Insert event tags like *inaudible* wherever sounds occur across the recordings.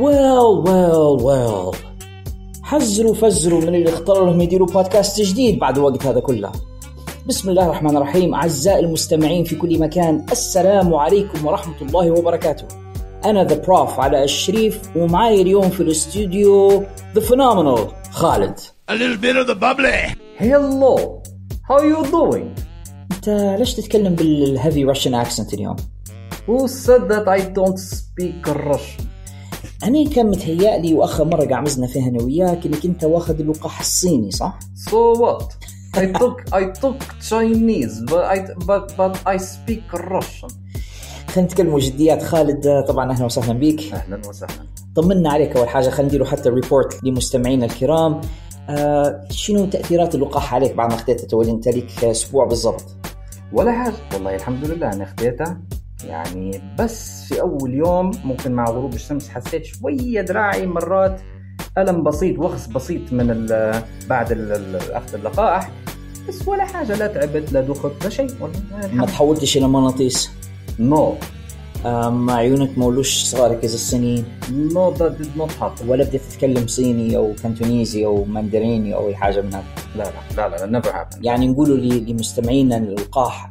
Well well well حزروا فزروا من اللي اختاروا لهم يديروا بودكاست جديد بعد الوقت هذا كله بسم الله الرحمن الرحيم أعزائي المستمعين في كل مكان السلام عليكم ورحمة الله وبركاته أنا the Prof علي الشريف ومعي اليوم في الاستوديو the phenomenal خالد A little bit of the bubbly. Hello, how you doing? أنت ليش تتكلم بال heavy Russian accent اليوم؟ Who said that I don't speak Russian? أنا كان متهيألي وآخر مرة قعمزنا فيها أنا وياك إنك أنت واخذ اللقاح الصيني صح؟ So what? I took I took Chinese, but I but but I speak Russian. خلينا نتكلم جديات خالد طبعا أهلا وسهلا بك أهلا وسهلا. طمنا عليك أول حاجة خلينا نديروا حتى ريبورت لمستمعينا الكرام آه شنو تأثيرات اللقاح عليك بعد ما أخذته تولي أنت لك أسبوع بالضبط ولا حاجة والله الحمد لله أنا خديتها يعني بس في أول يوم ممكن مع غروب الشمس حسيت شوية دراعي مرات ألم بسيط وخز بسيط من ال- بعد ال- أخذ اللقاح. بس ولا حاجة لا تعبت لا دخت لا شيء. ما تحولتش إلى مغناطيس no. آه ما عيونك ما ولوش صغار كذا الصينيين؟ no did not happen ولا بديت تتكلم صيني أو كانتونيزي أو ماندريني أو أي حاجة من هذا؟ لا لا لا لا never happened. يعني نقولوا لمستمعينا اللقاح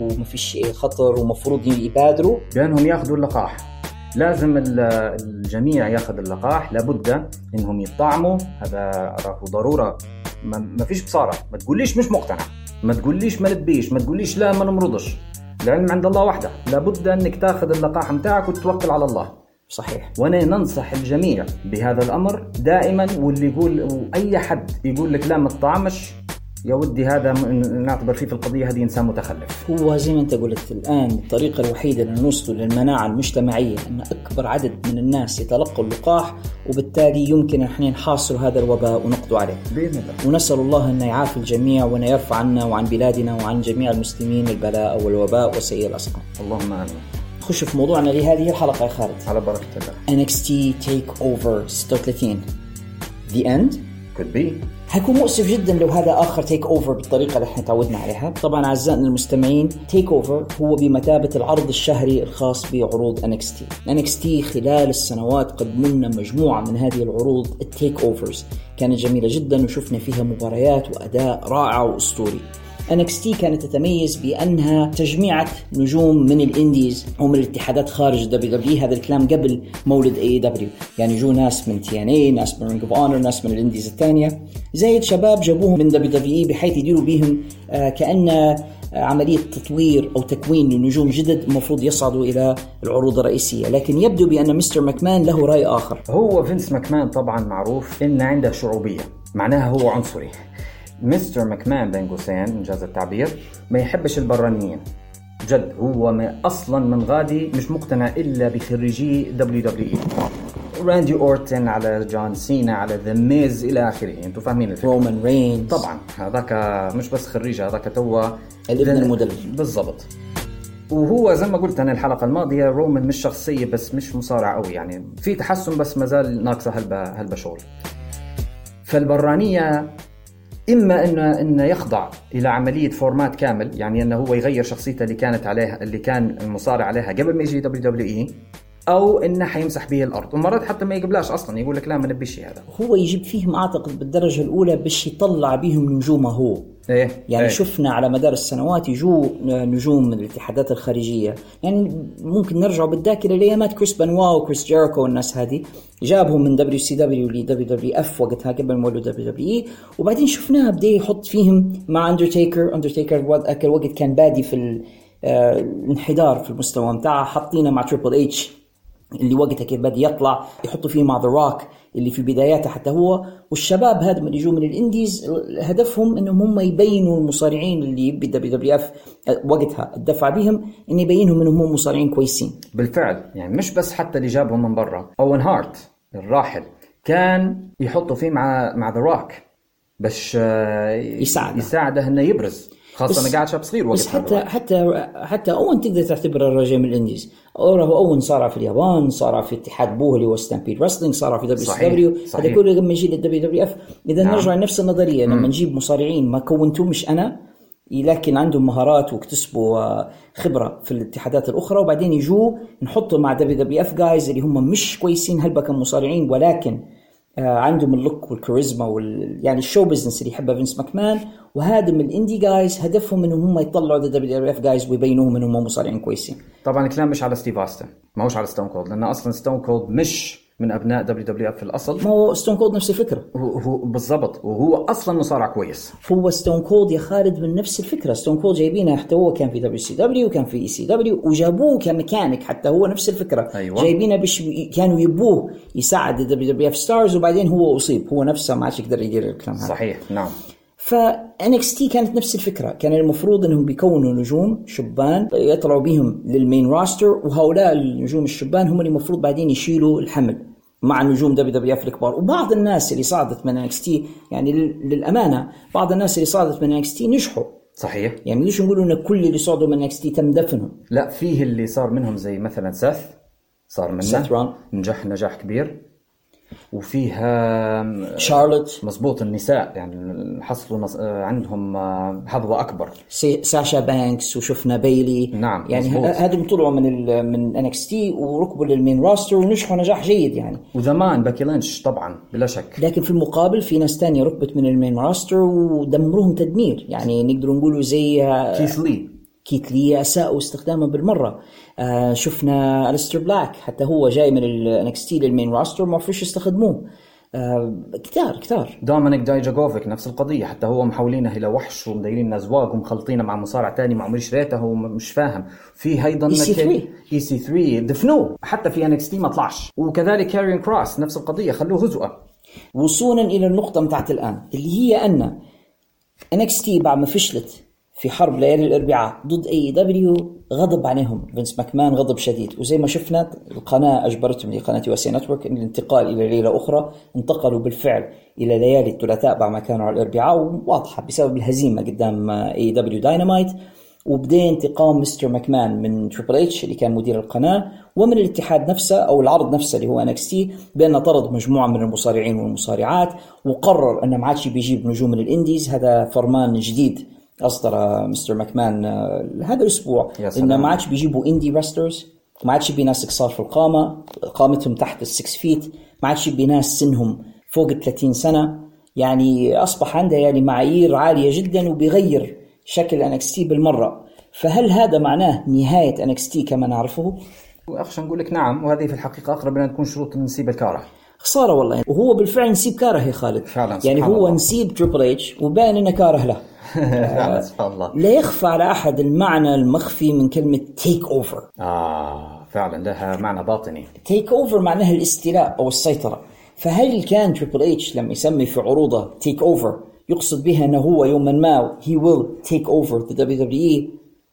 وما فيش خطر ومفروض يبادروا. بأنهم ياخذوا اللقاح. لازم ال- الجميع ياخذ اللقاح. لابد إنهم يطعموا. هذا راهو ضرورة. ما, ما فيش بصارة. ما تقوليش مش مقتنع. ما تقوليش ما نبيش. ما تقوليش لا ما نمرضش. العلم عند الله وحده. لابد إنك تاخذ اللقاح متاعك وتتوكل على الله. صحيح. وأنا ننصح الجميع بهذا الأمر دائما. واللي يقول وأي حد يقول لك لا ما تطعمش يا ودي هذا نعتبر فيه في القضية هذه إنسان متخلف. هو زي ما أنت قلت الآن الطريقة الوحيدة لنوصل للمناعة المجتمعية أن أكبر عدد من الناس يتلقوا اللقاح وبالتالي يمكن إحنا نحاصر هذا الوباء ونقضوا عليه. بإذن الله. ونسأل الله أن يعافي الجميع وأن يرفع عنا وعن بلادنا وعن جميع المسلمين البلاء والوباء وسيء الأسقام. اللهم آمين. نخش في موضوعنا لهذه الحلقة يا خالد. على بركة الله. NXT Take Over 36 The End? Could be. حيكون مؤسف جدا لو هذا آخر TakeOver بالطريقة اللي إحنا تعودنا عليها. طبعا أعزائنا المستمعين TakeOver هو بمثابة العرض الشهري الخاص بعروض NXT NXT خلال السنوات قدموا لنا مجموعة من هذه العروض ال TakeOvers كانت جميلة جدا وشفنا فيها مباريات وأداء رائع وأسطوري. NXT كانت تتميز بأنها تجميعة نجوم من ال indies أو من الاتحادات خارج WWE هذا الكلام قبل مولد AEW يعني جو ناس من TNA ناس من Ring of Honor ناس من ال indies الثانية. زايد شباب جابوهم من WWE بحيث يديروا بهم آه، كأن آه، عملية تطوير أو تكوين لنجوم جدد المفروض يصعدوا إلى العروض الرئيسية. لكن يبدو بأن مستر ماكمان له رأي آخر. هو فينس ماكمان طبعا معروف إن عنده شعوبية معناها هو عنصري. مستر ماكمان بين قوسين إن جاز التعبير ما يحبش البرانيين. جد هو ما أصلا من غادي مش مقتنع إلا بخريجي WWE. راندي أورتن على جون سينا على ذا ميز إلى آخره. أنتم فاهمين الفكرة؟ رومان رينز. طبعا هذاك مش بس خريج هذاك توا الابن المدلل. بالضبط. وهو زي ما قلت أنا الحلقة الماضية رومان مش شخصية بس مش مصارع قوي يعني في تحسن بس ما زال ناقصة هلبة هلبة شغل. فالبرانية إما انه انه يخضع إلى عملية format كامل يعني إنه هو يغير شخصيته اللي كانت عليها اللي كان المصارع عليها قبل ما يجي WWE أو انه حيمسح به الأرض. ومرات حتى ما يقبلاش أصلا يقول لك لا ما نبيش هذا. هو يجيب فيهم أعتقد بالدرجة الأولى باش يطلع بهم نجومه هو. إيه يعني إيه. شفنا على مدار السنوات يجوا نجوم من الاتحادات الخارجية. يعني ممكن نرجع بالذاكرة لأيامات كريس بنوا وكريس جيريكو والناس هذه. جابهم من دبليو سي دبليو لدبليو دبليو اف وقتها قبل ما يولوا WWE وبعدين شفناها بدا يحط فيهم مع اندرتيكر اندرتيكر الوقت كان بادي في آه، الانحدار في المستوى بتاعه حاطينه مع تريبل اتش اللي وقتها كيف بدأ يطلع يحطوا فيه مع ذا روك اللي في بداياته حتى هو. والشباب هذا من يجوا من ال indies هدفهم إنهم هم يبينوا المصارعين اللي يبي WWF وقتها الدفع بهم إن يبينهم إنهم هم مصارعين كويسين. بالفعل يعني مش بس حتى اللي جابهم من برا. اوين هارت الراحل كان يحطوا فيه مع مع ذا روك باش يساعده. يساعده إنه يبرز. خاصة بس- أنا قاعد شاب صغير بس وقتها حتى حتى حتى أوين تقدر تعتبره رجل من ال indies أوين صارع في اليابان صارع في اتحاد بوه اللي هو ستامبيد رسلينج صار في دبليو سي دبليو هذا. كله لما يجي لل WWF إذا نعم. نرجع لنفس النظرية لما نجيب مصارعين ما كونتهمش أنا لكن عندهم مهارات واكتسبوا آه، خبرة في الاتحادات الأخرى وبعدين يجوا نحطهم مع دبليو دبليو اف جايز اللي هم مش كويسين هلبا كمصارعين ولكن عندهم ال look والكاريزما وال يعني ال show business اللي يحبها فينس ماكمان. وهذا من ال indie guys هدفهم إنهم هم يطلعوا دبليو دبليو اف جايز ويبينوهم إنهم هم مصارعين كويسين. طبعا الكلام مش على ستيف أوستن ما هوش على ستون كولد لأن أصلا ستون كولد مش من أبناء WWF في الأصل. ما هو ستون كولد نفس الفكرة. هو بالضبط. وهو أصلا مصارع كويس. هو ستون كولد يا خالد من نفس الفكرة. ستون كولد جايبينه حتى هو كان في WCW وكان في ECW وجابوه كميكانيك حتى هو نفس الفكرة. أيوة. جايبينه بش كانوا يبوه يساعد ال WWF stars وبعدين هو أصيب. هو نفسه ما عادش يقدر يدير الكلام هذا. صحيح. نعم. ف NXT كانت نفس الفكرة. كان المفروض إنهم بيكونوا نجوم شبان يطلعوا بهم لل main roster وهؤلاء النجوم الشبان هم اللي المفروض بعدين يشيلوا الحمل. مع نجوم WWF الكبار وبعض الناس اللي صعدت من NXT يعني لل- للأمانة بعض الناس اللي صعدت من NXT نجحوا. صحيح. يعني ليش نقولوا إن كل اللي صعدوا من NXT تم دفنهم؟ لا فيه اللي صار منهم زي مثلا سيث صار منه. نجح نجاح كبير. وفيها شارلوت. مزبوط النساء. يعني حصلوا. آه، عندهم آه، حظوة أكبر. سي- ساشا بانكس وشفنا بيلي. نعم، يعني مظبوط. هذول طلعوا من ال من NXT وركبوا لل main roster ونجحوا نجاح جيد يعني. وزمان باكي لينش طبعا بلا شك. لكن في المقابل في ناس تانية ركبت من ال main roster ودمروهم تدمير. يعني نقدر نقولوا زي آه، كيث لي. كيث لي اساءوا استخدامه بالمرة. آه شفنا أليستر بلاك حتى هو جاي من ال NXT لل main roster ما عرفوش يستخدموه آه كتار كتار. دومينيك دايجاكوفيك نفس القضية حتى هو محولينه إلى وحش ومدايرين أزواج ومخلطينه مع مصارع تاني مع عمريش ريته هو م- مش فاهم. في أيضا EC3. EC3 دفنوه. حتى في NXT ما طلعش. وكذلك كاريون كروس نفس القضية خلوه هزؤة وصولا إلى النقطة متاعت الآن اللي هي أن NXT بعد ما فشلت في حرب ليالي الأربعاء ضد AEW غضب عليهم. فينس ماكمان غضب شديد. وزي ما شفنا القناة أجبرتهم لقناة USA Network الانتقال إلى ليلة أخرى انتقلوا بالفعل إلى ليالي الثلاثاء بعد ما كانوا على الأربعاء وواضحة بسبب الهزيمة قدام AEW Dynamite. وبدأ انتقام مستر ماكمان من تريبل اتش اللي كان مدير القناة ومن الاتحاد نفسه أو العرض نفسه اللي هو NXT بانه طرد مجموعة من المصارعين والمصارعات وقرر انه ما عادش بيجيب نجوم من ال indies. هذا فرمان جديد أصدر مستر ماكمان آه، هذا الأسبوع. إنه ما عادش بيجيبوا indie wrestlers ما عادش يبي ناس قصار في القامة قامتهم تحت ال six feet ما عادش يبي ناس سنهم فوق ال 30 سنة يعني أصبح عنده يعني معايير عالية جدا وبيغير شكل NXT بالمرة فهل هذا معناه نهاية NXT كما نعرفه؟ وأخشى نقول لك نعم وهذه في الحقيقة أقرب إلى أن تكون شروط نسيب الكاره خسارة والله. وهو بالفعل نسيب كاره يا خالد. فعلاً، يعني سبحان هو الله. نسيب Triple H وبان إنه كاره له. *laughs* سبحان الله. لا يخفى على أحد المعنى المخفي من كلمة TakeOver آه فعلا لها معنى باطني. TakeOver معناها الاستيلاء أو السيطرة. فهل كان Triple H لما يسمي في عروضه TakeOver يقصد بها إنه هو يوما ما he will take over the WWE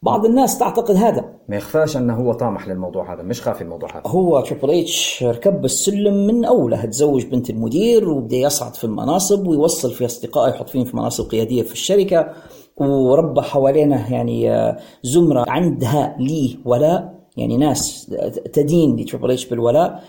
بعض الناس تعتقد هذا. ما يخفاش أنه هو طامح للموضوع هذا مش خافي الموضوع هذا. هو Triple H ركب السلم من أوله تزوج بنت المدير وبدأ يصعد في المناصب ويوصل في اصدقائه يحط فيهم في مناصب قيادية في الشركة وربى حوالينه يعني آه، زمرة عندها ليه ولاء يعني ناس تدين ل Triple H بالولاء.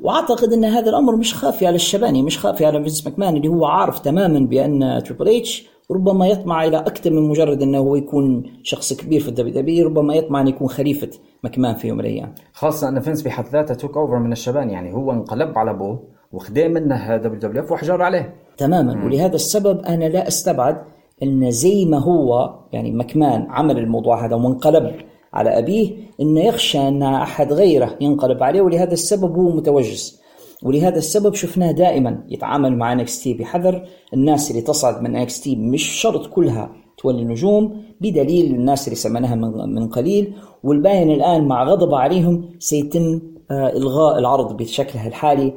وأعتقد أن هذا الأمر مش خافي على الشباني مش خافي على فينس ماكمان اللي هو عارف تماما بأن Triple H ربما يطمع إلى أكثر من مجرد أنه هو يكون شخص كبير في ال WWE ربما يطمع أن يكون خليفة ماكمان في يوم من الأيام. خاصة أن فينس بحد ذاته took over من الشباني يعني هو انقلب على أبوه وخدا منه WWF وحجر عليه. تماما. ولهذا السبب أنا لا أستبعد أن زي ما هو يعني مكمان عمل الموضوع هذا وانقلب على أبيه إنه يخشى أن أحد غيره ينقلب عليه ولهذا السبب هو متوجس. ولهذا السبب شفناه دائما يتعامل مع NXT بحذر. الناس اللي تصعد من NXT مش شرط كلها تولي نجوم بدليل الناس اللي سمعناها من قليل. والباين الآن مع غضب عليهم سيتم آه، إلغاء العرض بشكلها الحالي.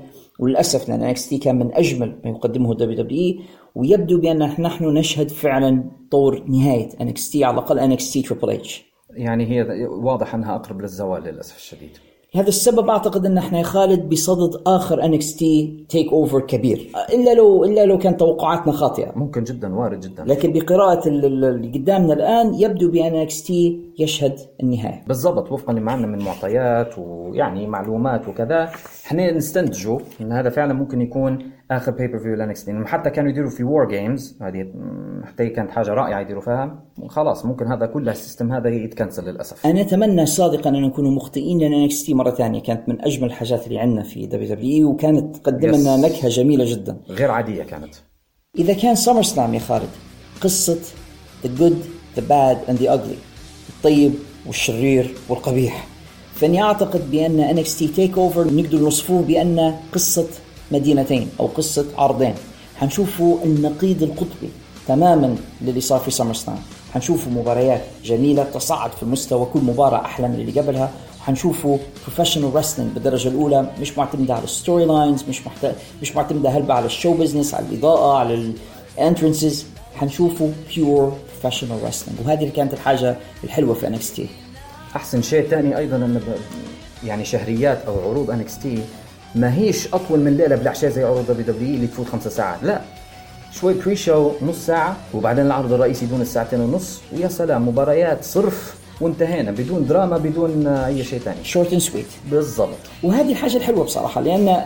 لأن NXT كان من أجمل ما يقدمه WWE ويبدو بأن نحن نشهد فعلا طور NXT على NXT Triple H يعني هي واضح أنها أقرب للزوال للأسف الشديد. لهذا السبب أعتقد أن إحنا يا خالد بصدد آخر NXT TakeOver كبير. إلا لو إلا لو كان توقعاتنا خاطئة. ممكن جدا وارد جدا. لكن ال- اللي قدامنا الآن يبدو بأن NXT يشهد النهاية. بالضبط وفقا لما عندنا من معطيات ويعني معلومات وكذا إحنا نستنتجوا إن هذا فعلا ممكن يكون آخر pay-per-view ل NXT حتى كانوا يديروا في War Games هذه حتى كانت حاجة رائعة يديروا فيها خلاص ممكن هذا كل ال system هذا يتكنسل للأسف. أنا أتمنى صادقا أن نكون مخطئين لأن NXT مرة ثانية كانت من أجمل الحاجات اللي عندنا في WWE وكانت تقدم. لنا نكهة جميلة جدا. غير عادية كانت. إذا كان SummerSlam يا خالد قصة the good the bad and the ugly. الطيب والشرير والقبيح. فإني أعتقد بأن NXT TakeOver نقدر نوصفوه بأن قصة مدينتين أو قصة عرضين. حنشوفوا النقيض القطبي تماما للي صار في SummerSlam حنشوفوا مباريات جميلة تصاعد في المستوى كل مباراة أحلى من اللي قبلها. حنشوفوا professional wrestling بالدرجة الأولى مش معتمدة على ال storylines مش محت... مش معتمدة هلبة على ال show business على الإضاءة على ال entrances حنشوفوا pure professional wrestling وهذه اللي كانت الحاجة الحلوة في NXT أحسن شيء ثاني أيضا انه ب- يعني شهريات أو عروض NXT ما هيش أطول من ليلة بالعشاء زي عروض WWE اللي تفوت خمسة ساعات. لا شوي pre-show نص ساعة وبعدين العرض الرئيسي دون الساعتين ونص ويا سلام مباريات صرف وانتهينا بدون دراما بدون أي شيء ثاني short and sweet بالضبط. وهذه الحاجة الحلوة بصراحة لأن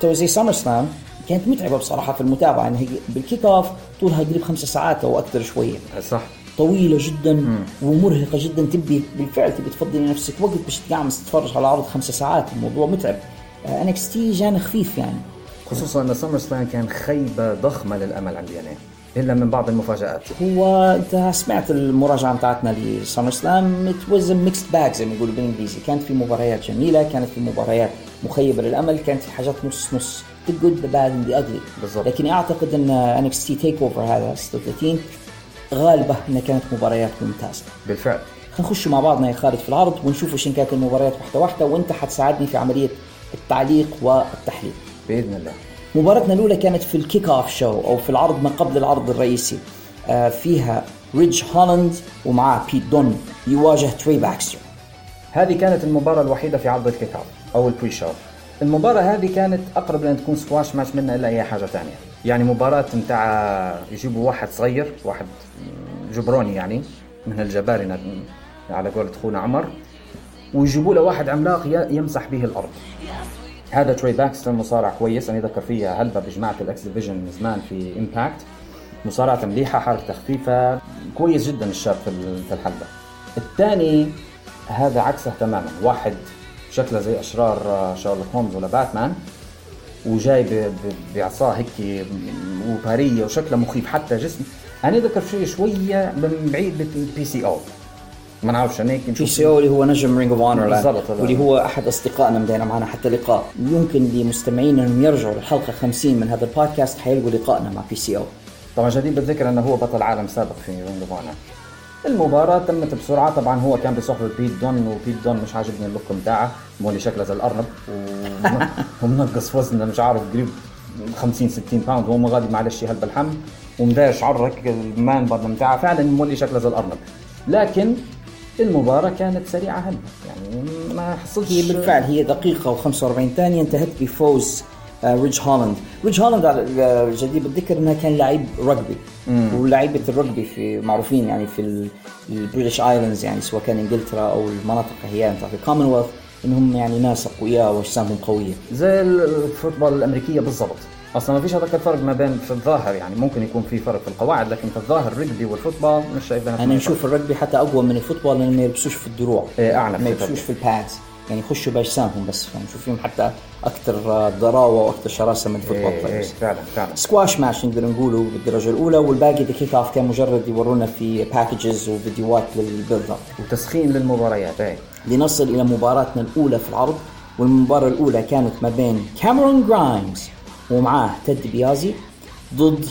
تو زي SummerSlam كانت متعبة بصراحة في المتابعة يعني هي بال kickoff طولها قريب خمسة ساعات أو أكثر شوية. صح. طويلة جدا ومرهقة جدا تبي بالفعل تبي تفضي لنفسك وقت باش تقعمس تتفرج على عرض خمسة ساعات الموضوع متعب. NXT جانا خفيف يعني. خصوصا إن SummerSlam كان خيبة ضخمة للأمل عندي أنا إلا من بعض المفاجآت. هو أنت سمعت المراجعة بتاعتنا ل SummerSlam it was mixed bag زي ما يقولوا بالإنجليزي. كانت في مباريات جميلة كانت في مباريات مخيبة للأمل كانت في حاجات نص نص. The good the bad and the ugly. بالضبط. لكن أعتقد أن NXT TakeOver هذا 36 غالبة إنها كانت مباريات ممتازة. بالفعل. خلينا نخش مع بعضنا يا خالد في العرض ونشوف إيش كانت المباريات واحدة واحدة وأنت حتساعدني في عملية التعليق والتحليل. بإذن الله. مباراتنا الأولى كانت في ال kickoff show أو في العرض ما قبل العرض الرئيسي. آه، فيها ريدج هولاند ومعاه بيت دون يواجه تري باكستر. هذه كانت المباراة الوحيدة في عرض ال kickoff أو ال pre-show. المباراة هذه كانت أقرب لأن تكون squash match منها إلا أي حاجة ثانية. يعني مباراة متاع يجيبوا واحد صغير، واحد jabroni يعني من الجبارنة على قولة أخونا عمر ويجيبوا له واحد عملاق يمسح به الأرض. هذا تري باكستر مصارع كويس أنا ذكر فيا هلبة بجماعة ال X Division زمان في Impact. مصارعة مليحة حركة خفيفة كويس جدا الشاب في ال- في الحلبة. الثاني هذا عكسه تماما واحد شكله زي أشرار آه، شارلوك هومز ولا باتمان وجاي بعصاه هيك وبارية وشكله مخيف حتى جسم. أنا ذكرني شوية من بعيد بال PCO ما نعرفش أنا هيك PCO اللي هو نجم Ring of Honor بالضبط. واللي هو أحد أصدقائنا درنا معاه حتى لقاء. يمكن لمستمعينا إنهم يرجعوا للحلقة 50 من هذا البودكاست حيلقوا لقائنا مع PCO طبعا جدير بالذكر إنه هو بطل عالم سابق في Ring of Honor المباراة تمت بسرعة. طبعا هو كان بصحبة بيت دون وبيت دون مش عاجبني ال look بتاعه. مولي شكله زي الأرنب *laughs* و- ومنقص وزنه مش عارف قريب 50 60 pound وهو غادي معلش هلبا لحم ومداير شعر هيك ال man bun بتاعه فعلا مولي شكله زي الأرنب. لكن المباراة كانت سريعة هلبا يعني ما حصلش هي بالفعل هي دقيقة و45 ثانية انتهت بفوز آه، ريدج هولاند. ريدج هولاند على الجدير بالذكر إنه كان لعيب rugby ولاعيبة ال rugby في معروفين يعني في ال British Islands يعني سواء كان إنجلترا أو المناطق هي في الكومنولث إنهم يعني ناس أقوياء وأجسامهم قوية. زي ال football الأمريكية بالضبط. أصلا ما فيش هذاك الفرق ما بين في الظاهر يعني. ممكن يكون في فرق في القواعد لكن في الظاهر ال rugby وال football مش شايف أنا. نشوف ال rugby حتى أقوى من ال football لانهم ما يلبسوش في الدروع. إيه، أعنف ما يلبسوش. في ال pads يعني يخشوا باجسامهم بس فنشوف فيهم حتى أكثر ضراوة وأكثر شراسة من ال football. إيه إيه players فعلا فعلا. squash match نقدر نقوله بالدرجة الأولى والباقي the kickoff كان مجرد يورونا في packages وفيديوهات لل build up وتسخين للمباريات إيه. لنصل إلى مباراتنا الأولى في العرض والمباراة الأولى كانت ما بين كاميرون جرايمز ومعاه تيد ديبيازي ضد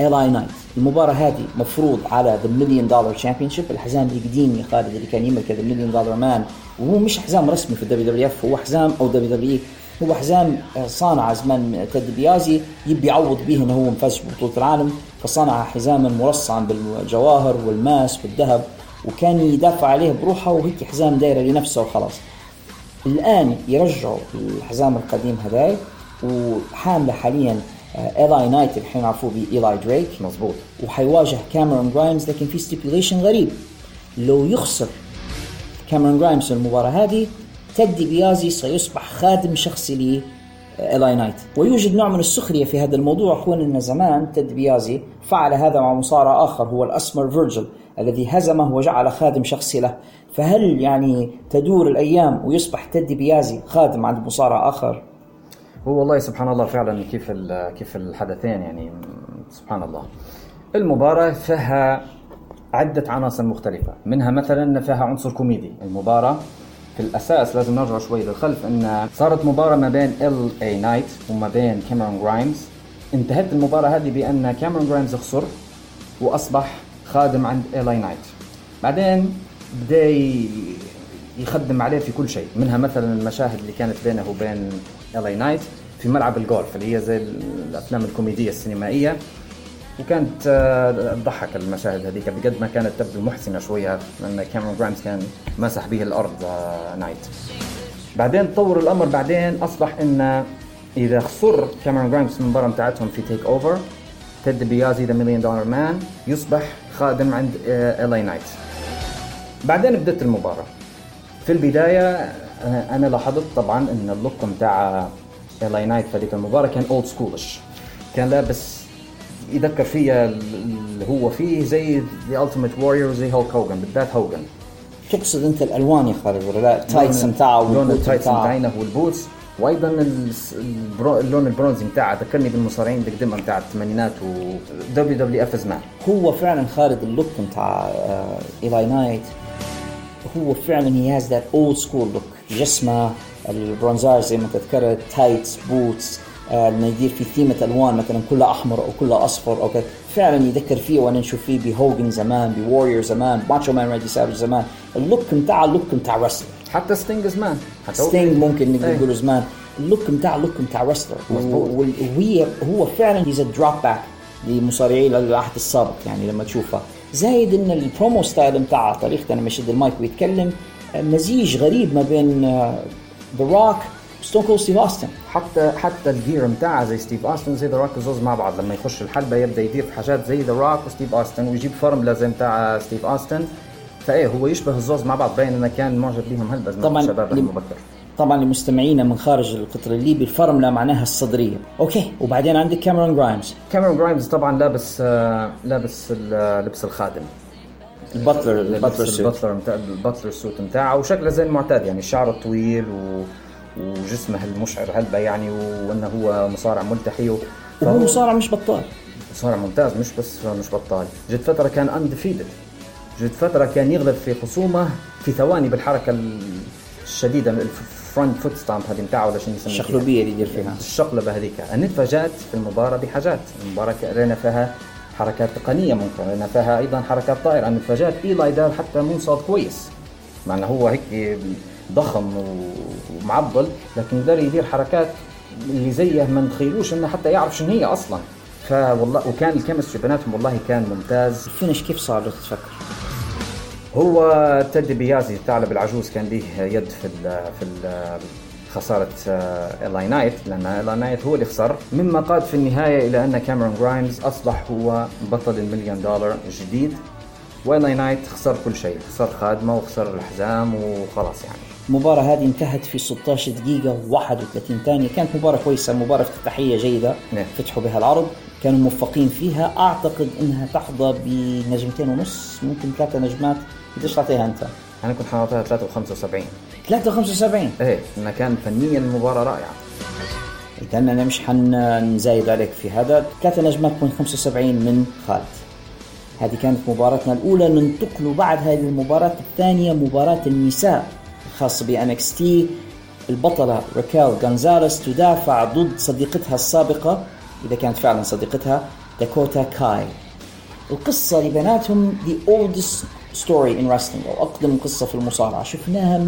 LA Knight المباراة هذه مفروض على the Million Dollar Championship الحزام القديم يا خالد اللي كان يملك the Million Dollar Man وهو مش حزام رسمي في ال WWF هو حزام أو WW هو حزام آه، صانع زمان تيد ديبيازي يبي يعوض به إنه هو مفاز ببطولة العالم. فصنع حزاما مرصعا بالجواهر والماس والذهب وكان يدافع عليه بروحه وهيك حزام دايرة لنفسه وخلاص. الآن يرجعوا الحزام القديم هذاي وحامله حاليا LA Knight اللي إحنا نعرفوه بايلاي دريك مزبوط وحيواجه كاميرون جرايمز لكن في stipulation غريب. لو يخسر كاميرون جرايمز المباراة هذه تيد ديبيازي سيصبح خادم شخصي ل LA Knight ويوجد نوع من السخرية في هذا الموضوع كون أن زمان تيد ديبيازي فعل هذا مع مصارع آخر هو الأسمر فيرجل الذي هزمه وجعل خادم شخصي له. فهل يعني تدور الأيام ويصبح تيد ديبيازي خادم عند مصارع آخر؟ هو والله سبحان الله فعلا كيف كيف الحدثين يعني سبحان الله. المباراة فيها عدة عناصر مختلفة. منها مثلا فيها عنصر كوميدي. المباراة في الأساس لازم نرجع شوي للخلف إن صارت مباراة ما بين LA Knight وما بين كاميرون جرايمز انتهت المباراة هذه بأن كاميرون جرايمز خسر وأصبح خادم عند LA Knight بعدين بدأ يخدم عليه في كل شيء. منها مثلا المشاهد اللي كانت بينه وبين LA Knight في ملعب الجولف اللي هي زي الأفلام الكوميدية السينمائية. وكانت آه، تضحك المشاهد هذيك بقد ما كانت تبدو محزنه شوية لأن كاميرون جرايمز كان مسح به الأرض آه، نايت. بعدين تطور الأمر بعدين أصبح إن إذا خسر كاميرون جرايمز في المباراة بتاعتهم في TakeOver تيد ديبيازي the Million Dollar Man يصبح خادم عند LA Knight بعدين بدت المباراة. في البداية آه، أنا لاحظت طبعا إن ال look بتاع LA Knight في هذيك المباراة كان old schoolish كان لابس يذكر فيها اللي هو فيه زي the Ultimate Warrior زي هولك هوجن بالذات هوجن تقصد أنت الألوان يا خالد ولا لا؟ ال tights بتاعه لون ال tights بتاعينه وال boots. وأيضا اللون البرونزي بتاعه ذكرني بالمصارعين القديمة بتاع الثمانينات و WWF زمان هو فعلا خالد ال look بتاع LA Knight هو فعلا he has that old school look جسمه ال bronzage زي ما تذكرت tights boots لما يدير في ثيمة ألوان مثلا كلها أحمر أو كلها أصفر أو كذا فعلا يذكر فيه وأنا نشوف فيه بهوجن زمان بواريور زمان ماتشو مان راندي سافج زمان. ال look بتاع ال look بتاع wrestler حتى ستينج زمان. حتى ستينج ممكن نقدر نقول زمان. ال look بتاع ال look بتاع wrestler وهي هو فعلا he's throwback لمصارعي العهد السابق يعني لما تشوفها زايد إن ال promo style بتاعه طريقته لما يشد المايك ويتكلم مزيج غريب ما بين ذا روك ستون كولد ستيف اوستن حتى حتى ال gear بتاعه زي ستيف أوستن زي ذا روك زوز مع بعض. لما يخش الحلبة يبدأ يدير في حاجات زي ذا روك وستيف أوستن ويجيب فرمله زي بتاع ستيف أوستن. فإيه هو يشبه الزوز مع بعض. باين إنه كان معجب بيهم هلبا طبعا الشباب المبكر. طبعا لمستمعينا من خارج القطر الليبي الفرمله معناها الصدرية. okay وبعدين عندك كاميرون جرايمز كاميرون جرايمز طبعا لابس آه لابس لبس الخادم. ال butler ال butler suit ال butler suit بتاعه وشكله زي المعتاد يعني الشعر الطويل و وجسمه المشعر هلبة يعني وإنه هو مصارع ملتحي. وهو مصارع مش بطال. مصارع ممتاز مش بس مش بطال. جد فترة كان undefeated جد فترة كان يغلب في خصومه في ثواني بالحركة الشديدة ال front foot stomp هذه بتاعه ولا شنو يسميها. الشقلبية اللي يدير فيها. الشقلبة هذيك. أنا تفاجأت في المباراة بحاجات. المباراة رينا فيها حركات تقنية ممكن. رينا فيها أيضا حركات طائرة. أنا تفاجأت LA دار حتى moonsault كويس. مع إنه هو هيك ضخم ومعضل لكن قدر يدير حركات اللي زيه ما نتخيلوش إنه حتى يعرف شنو هي أصلا. فوالله وكان ال chemistry بيناتهم والله كان ممتاز. ال finish كيف صار لو تتفكر؟ هو تيد ديبيازي الثعلب العجوز كان له يد في ال في ال خسارة LA Knight لأن LA Knight هو اللي خسر. مما قاد في النهاية إلى أن كاميرون جرايمز أصبح هو بطل المليون دولار الجديد و LA Knight خسر كل شيء خسر خادمه وخسر الحزام وخلاص يعني. المباراة هذه انتهت في 16 دقيقة و31 ثانية. كانت مباراة كويسة مباراة افتتاحية جيدة. نعم. فتحوا بها العرض. كانوا موفقين فيها. أعتقد إنها تحظى بنجمتين ونص ممكن ثلاثة نجمات. قديش تعطيها أنت؟ أنا كنت حاطيها 3.75 3.75 إيه إنها كان فنيا المباراة رائعة. اذا أنا مش حنزايد عليك في هذا. ثلاثة نجمات 0.75 من خالد. هذه كانت مباراتنا الأولى. ننتقل بعد هذه المباراة الثانية مباراة النساء. الخاصة ب NXT البطلة راكيل غونزاليس تدافع ضد صديقتها السابقة إذا كانت فعلا صديقتها داكوتا كاي. القصة اللي بيناتهم the oldest story in wrestling أو أقدم قصة في المصارعة. شفناها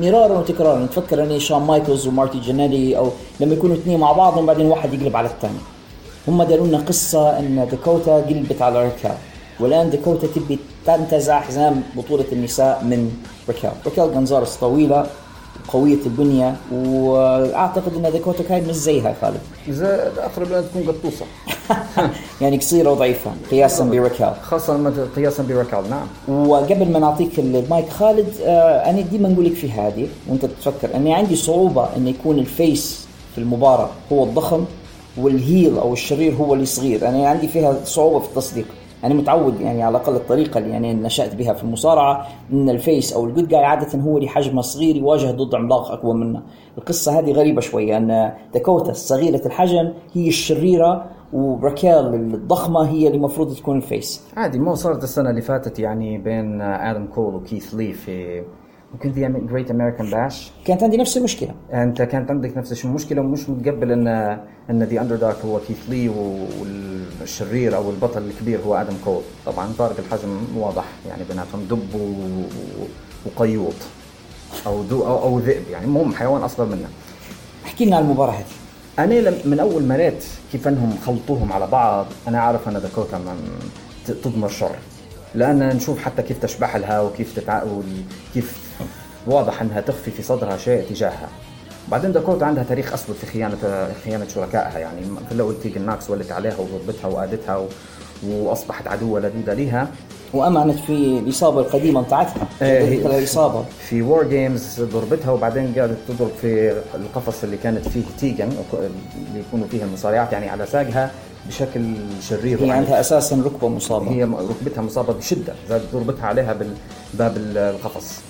مرارا وتكرارا. نتفكر أني شون مايكلز ومارتي جانيتي أو لما يكونوا اثنين مع بعض وبعدين واحد يقلب على الثاني. هم داروا لنا قصة أن داكوتا قلبت على ريكيل والآن داكوتا تبي تنتزع حزام بطولة النساء من ريكيل ريكيل جونزاليس طويلة قوية البنية وأعتقد إن داكوتا كاي مش زيها خالد. زي اقرب لها تكون قطوسة. *laughs* يعني قصيرة وضعيفة قياسا *laughs* بريكيل خاصة قياسا بريكيل نعم. وقبل ما نعطيك المايك خالد آه أنا ديما نقول لك في هذه وأنت تفكر أني عندي صعوبة إن يكون ال face في المباراة هو الضخم وال heel أو الشرير هو اللي صغير. أنا عندي فيها صعوبة في التصديق. أنا متعود يعني على الأقل الطريقة اللي يعني نشأت بها في المصارعة إن ال face أو ال good guy عادة هو اللي حجمه صغير يواجه ضد عملاق أقوى منه. القصة هذه غريبة شوية إن داكوتا الصغيره الحجم هي الشريرة وراكيل الضخمة هي اللي المفروض تكون ال face. عادي مو صارت السنة اللي فاتت يعني بين آدم كول وكيث لي في ممكن في Great American Bash كانت عندي نفس المشكلة. أنت كانت عندك نفس المشكلة ومش متقبل ان إن ذا underdog هو كيث لي والشرير أو البطل الكبير هو آدم كول طبعا فارق الحجم واضح يعني بيناتهم دب و- وقيوط أو دو أو, أو ذئب يعني المهم حيوان أصغر منه. احكي لنا عن المباراة هذه. أنا لم- من أول ما ريت كيف إنهم خلطوهم على بعض أنا عارف أن داكوتا تضمر شر. لأن نشوف حتى كيف تشبح لها وكيف تتع... كيف واضح أنها تخفي في صدرها شيء تجاهها. بعدين داكوتا عندها تاريخ أسود في خيانه خيانة شركائها يعني في الأول تيجن نوكس ولت عليها وضربتها وأذتها و... وأصبحت عدوة لدوده لها وأمعنت في الإصابة القديمة بتاعتها إيه، الإصابة في WarGames ضربتها وبعدين قاعدة تضرب في القفص اللي كانت فيه تيجن اللي يكونوا فيه المصارعات يعني على ساقها بشكل شرير هي وعنيف. عندها أساسا ركبة مصابة هي ركبتها مصابة بشدة زادت ضربتها عليها بالباب القفص.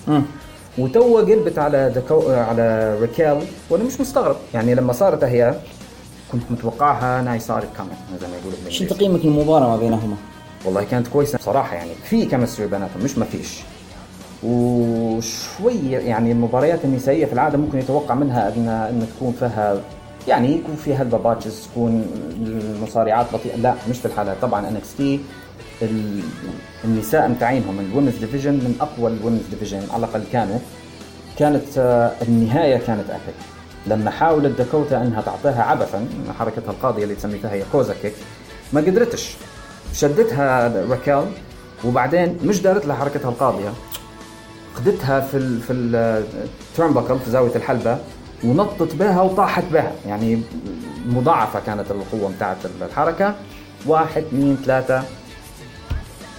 وتو قلبت على دكو... على ريكيل وأنا مش مستغرب يعني لما صارت هي كنت متوقعها انها صارت كمان زي ما يقولوا شو تقييمك للمباراه ما بينهما؟ والله كانت كويسة بصراحة يعني. في chemistry بيناتهم مش ما فيش. وشويه يعني المباريات النسائية في العادة ممكن يتوقع منها ان أن تكون فيها يعني يكون فيها ال botches تكون المصارعات بطيئة. لا مش في الحالة. طبعا NXT النساء متاعينهم ال women's division من أقوى ال women's division على الأقل كانوا. كانت آه، النهاية كانت epic لما حاولت داكوتا أنها تعطيها عبثا حركتها القاضية اللي تسميتها هي Go to Kick ما قدرتش. شدتها راكيل وبعدين مش دارت لها حركتها القاضية. خدتها في ال في ال turnbuckle في زاوية الحلبة ونطت بها وطاحت بها. يعني مضاعفة كانت القوة بتاعت الحركة. واحد اثنين ثلاثة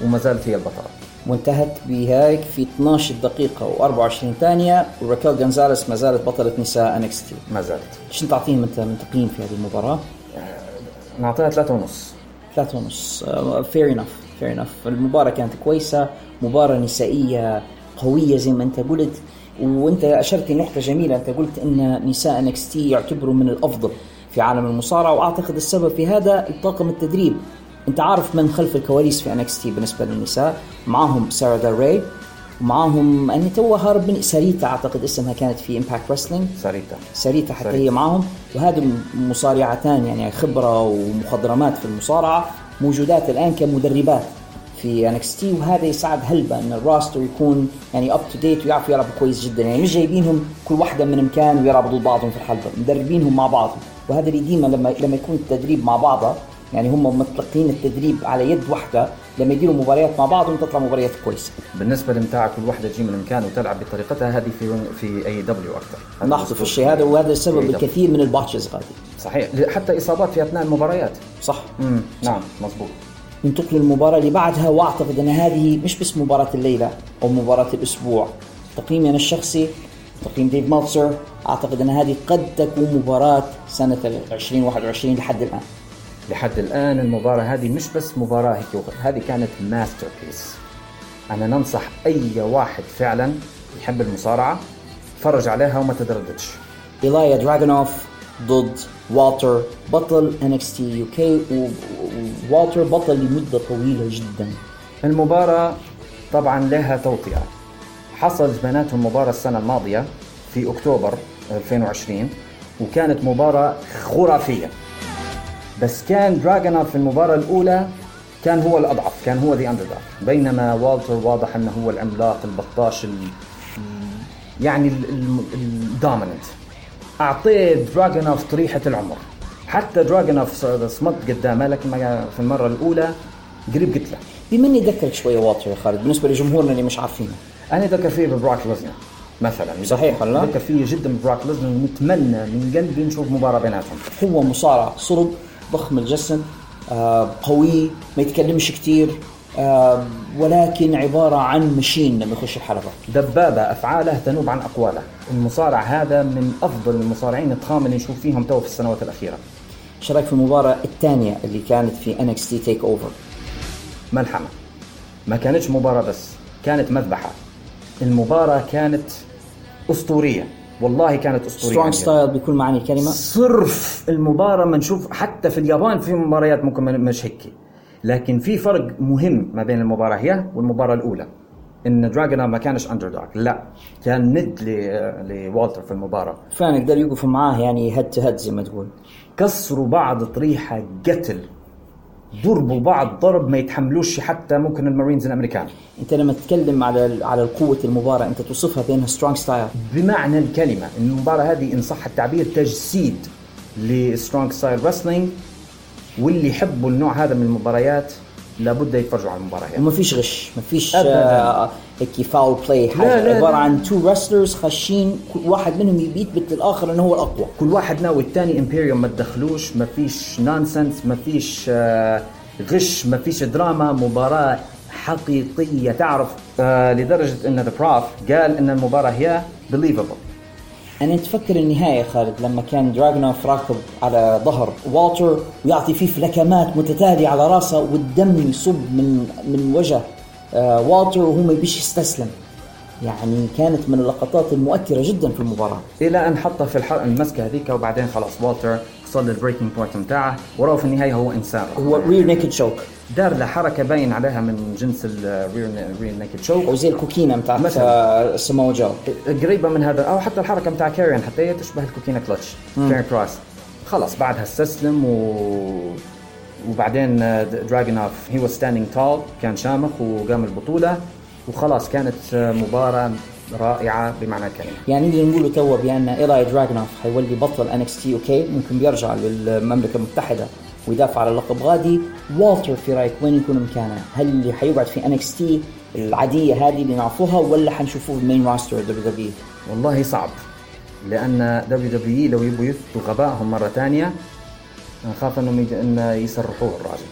وما زالت هي البطلة. وانتهت بهيك في 12 دقيقة و24 ثانية. وراكيل جونزاليس ما زالت بطلة نساء NXT ما زالت. إيش تعطيهم أنت من تقييم في هذه المباراة؟ نعطيها ثلاثة ونص. ثلاثة ونص. fair enough fair enough المباراة كانت كويسة مباراة نسائية قوية زي ما انت قلت. وانت أشرت نقطة جميلة انت قلت إن نساء NXT يعتبروا من الأفضل في عالم المصارعة وأعتقد السبب في هذا الطاقم التدريب. أنت عارف من خلف الكواليس في NXT بالنسبة للنساء؟ معاهم سارة ديل ري ومعاهم أني تو هارب من ساريتا أعتقد اسمها كانت في Impact Wrestling ساريتا ساريتا حتى ساريتا. هي معهم وهذه مصارعتان يعني خبرة ومخضرمات في المصارعة موجودات الآن كمدربات في NXT وهذا يساعد هلبا إن ال roster يكون يعني up to date ويعرفوا يلعبوا كويس جدا. يعني مش جايبينهم كل واحدة من مكان ويلعبوا ضد بعضهم في الحلبة. مدربينهم مع بعض. وهذا اللي ديما لما لما يكون التدريب مع بعضها يعني هم متلقين التدريب على يد واحدة لما يديروا مباريات مع بعضهم تطلع مباريات كويسة. بالنسبة لمتاع كل واحدة تجي من مكان وتلعب بطريقتها هذه في في AEW أكثر. هذا لاحظوا في الأسلوب الشيء هذا وهذا السبب. الكثير من ال botches غادي. صحيح. حتى إصابات في أثناء المباريات. صح. امم نعم مزبوط ننتقل للمباراة اللي بعدها وأعتقد أن هذه مش بس مباراة الليلة أو مباراة الأسبوع. تقييمي أنا الشخصي تقييم ديف ميلتزر أعتقد أن هذه قد تكون مباراة سنة 2021 لحد الآن. لحد الآن المباراة هذه مش بس مباراة هيك هذه كانت masterpiece أنا ننصح أي واحد فعلا يحب المصارعة تفرج عليها وما تدردش. إيلايا دراجونوف ضد والتر بطل NXT UK و- ووالتر بطل لمدة طويلة جدا. المباراة طبعا لها توطئة. حصلت بيناتهم مباراة السنة الماضية في أكتوبر 2020 وكانت مباراة خرافية. بس كان دراجونوف في المباراة الأولى كان هو الأضعف كان هو the under بينما والتر واضح أنه هو العملاق البطاش ال... يعني ال dominant أعطيه دراجونوف طريحة العمر. حتى دراجونوف صمد قدامه لكن في المرة الأولى قريب قلت له. بمن يذكرك شوية والتر يا خالد؟ بالنسبة لجمهورنا اللي مش عارفينه. أنا يذكر فيا ببروك ليسنر مثلا. صحيح ولا؟ يذكر فيا جدا ببروك ليسنر ونتمنى من قلبي نشوف مباراة بيناتهم. هو مصارع صلب ضخم الجسم آه قوي ما يتكلمش كتير آه ولكن عبارة عن machine لما يخش الحلبة. دبابة أفعاله تنوب عن أقواله. المصارع هذا من أفضل المصارعين الضخام اللي نشوف فيهم تو في السنوات الأخيرة. رأيك في المباراة الثانية اللي كانت في NXT TakeOver ملحمة ما كانتش مباراة بس كانت مذبحة. المباراة كانت أسطورية. والله كانت أسطورية strong style بكل معاني الكلمة صرف المباراة ما نشوف حتى في اليابان في مباريات ممكن مش هيك. لكن في فرق مهم ما بين المباراة هي والمباراة الأولى. إن دراجونوف ما كانش underdog لا كان ند لوالتر في المباراة. فعلا يقدر يوقفوا معاه يعني head to head زي ما تقول. كسروا بعض طريحة قتل. ضربوا بعض ضرب ما يتحملوش حتى ممكن المارينز الأمريكان. انت لما تتكلم على على قوة المباراة انت توصفها بأنها strong style بمعنى الكلمة المباراة هذه إن صح التعبير تجسيد ل strong style wrestling واللي يحبوا النوع هذا من المباريات لابد يتفرجوا على المباراة. هذه وما فيش غش ما فيش. آه هيك foul play حاجة. لا، لا، عبارة لا. عن two wrestlers خاشين كل واحد منهم يثبت للآخر إنه هو الأقوى. كل واحد ناوي الثاني Imperium ما تدخلوش ما فيش nonsense ما فيش آه، غش ما فيش دراما مباراة حقيقية. تعرف آه، لدرجة إن the prof قال إن المباراة هي believable أنا تفكر النهاية خالد لما كان دراجونوف راكب على ظهر والتر ويعطي فيه فلكمات متتالية على راسه والدم يصب من من وجه آه والتر وهو ما بيش يستسلم. يعني كانت من اللقطات المؤثرة جدا في المباراة. إلى أن حطه في الحلقة المسكة هذيك وبعدين خلاص والتر وصل لل breaking point بتاعه وراه في النهاية هو إنسان. هو rear naked choke دار له حركة باين عليها من جنس ال rear rear naked choke أو زي ال Coquina بتاعت سمو جو قريبة من هذا أو حتى الحركة بتاع كاريان حتى هي تشبه ال Coquina clutch كاريان كروس خلاص بعدها استسلم و وبعدين دراجونوف he was standing tall كان شامخ وقام البطولة وخلاص كانت آه، مباراة رائعة بمعنى الكلمة. يعني نقدر نقول توا بأن ايلاي دراجونوف حيولي بطل NXT UK؟ ممكن بيرجع للمملكة المتحدة ويدافع على اللقب غادي. والتر في رايك وين يكون مكانه؟ هل اللي حيقعد في NXT العادية هذه اللي نعرفوها ولا حنشوفوه في ال main roster WWE والله صعب لأن WWE لو يبغوا يثبتوا غبائهم مرة ثانية نخاف أنهم يج... أن يسرحوه الراجل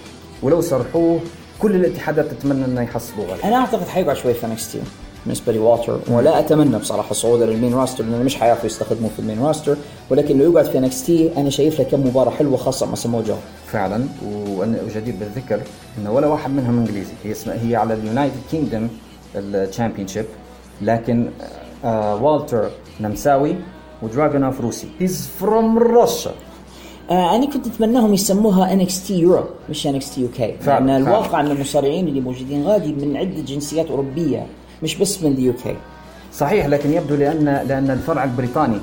ولو سرحوه كل الاتحادات تتمنى أنه يحصلوه أنا أعتقد حيقعد شوي في NXT بالنسبة لي ولا أتمنى بصراحة صعوده لل main roster لأنه مش حيعرفوا يستخدموه في ال main roster. ولكن لو يقعد في NXT أنا شايف له كم مباراة حلوة خاصة مع سمو جو فعلا. وجدير بالذكر إنه ولا واحد منهم إنجليزي. هي اسمها هي على ال United Kingdom ال championship لكن آه والتر نمساوي ودراجونوف روسي he's from روسيا آه أنا كنت أتمناهم يسموها NXT Europe مش NXT UK فعلا، لأن فعلا. الواقع إن المصارعين اللي موجودين غادي من عدة جنسيات أوروبية مش بس من ال UK صحيح لكن يبدو لأن لأن الفرع البريطاني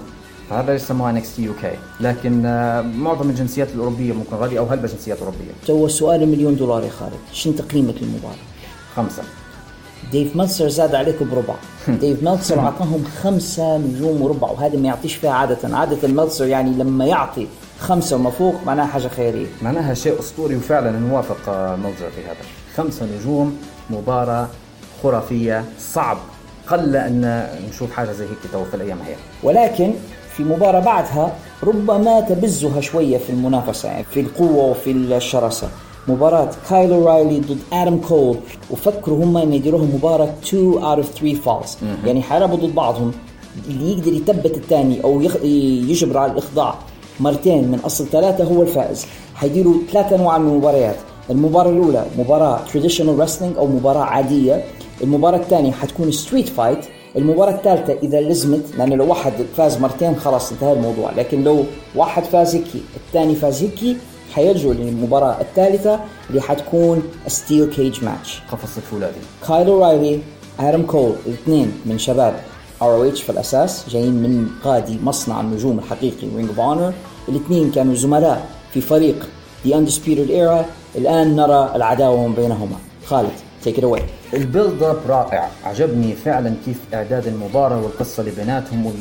هذا يسموها NXT UK لكن آه معظم الجنسيات الأوروبية ممكن غادي أو هلبة جنسيات أوروبية. تو سؤال مليون دولار يا خالد. شنو تقييمك للمباراة؟ خمسة. ديف ملتسر زاد عليكم بربع. *laughs* ديف ملتسر أعطاهم خمسة نجوم وربع وهذا ما يعطيش فيها عادة. عادة ملتسر يعني لما يعطي خمسة وما فوق معناها حاجة خيالية. معناها شيء أسطوري وفعلا نوافق آه، ملتسر في هذا. خمسة نجوم مباراة خرافية صعب. قل أن نشوف حاجة زي هيك تو في الأيام هي. ولكن في مباراة بعدها ربما تبزها شوية في المنافسة يعني في القوة وفي الشراسة. مباراة كايل أورايلي ضد آدم كول. وفكروا هم إن يديروها مباراة 2 out of 3 falls يعني حيلعبوا ضد بعضهم. اللي يقدر يثبت الثاني أو. يجبر على الإخضاع. مرتين من أصل ثلاثة هو الفائز. حيديروا ثلاث انواع من المباريات. المباراة الأولى مباراة traditional wrestling أو مباراة عادية. المباراة الثانية حتكون street fight المباراة الثالثة إذا لزمت لأن لو واحد فاز مرتين خلاص انتهى الموضوع. لكن لو واحد فاز هيك الثاني فاز هيك حيرجعوا للمباراة الثالثة اللي حتكون steel cage match قفص الفولاذي كايل أورايلي آدم كول الاثنين من شباب ROH في الأساس جايين من غادي مصنع النجوم الحقيقي Ring of Honor الاثنين كانوا زملاء في فريق The Undisputed Era الآن نرى العداوة من بينهما. خالد take it away ال build up رائع. عجبني فعلا كيف إعداد المباراة والقصة اللي بيناتهم.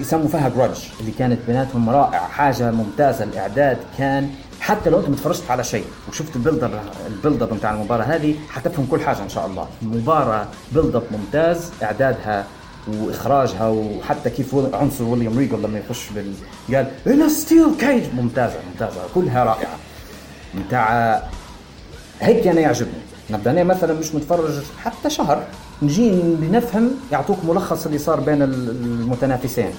يسموا فيها grudge اللي كانت بيناتهم رائعه حاجة ممتازة. الإعداد كان حتى لو أنت ما تفرجت على شيء وشفت ال build up ال build up بتاع المباراة هذه حتفهم كل حاجة إن شاء الله. مباراة build up ممتاز. إعدادها وإخراجها وحتى كيف عنصر ويليام ريجل لما يخش بال قال ان steel cage ممتازة ممتازة. كلها رائعة. بتاع هيك أنا يعجبني. نبدأ أنا مثلا مش متفرج حتى شهر نجي نفهم يعطوك ملخص اللي صار بين المتنافسين.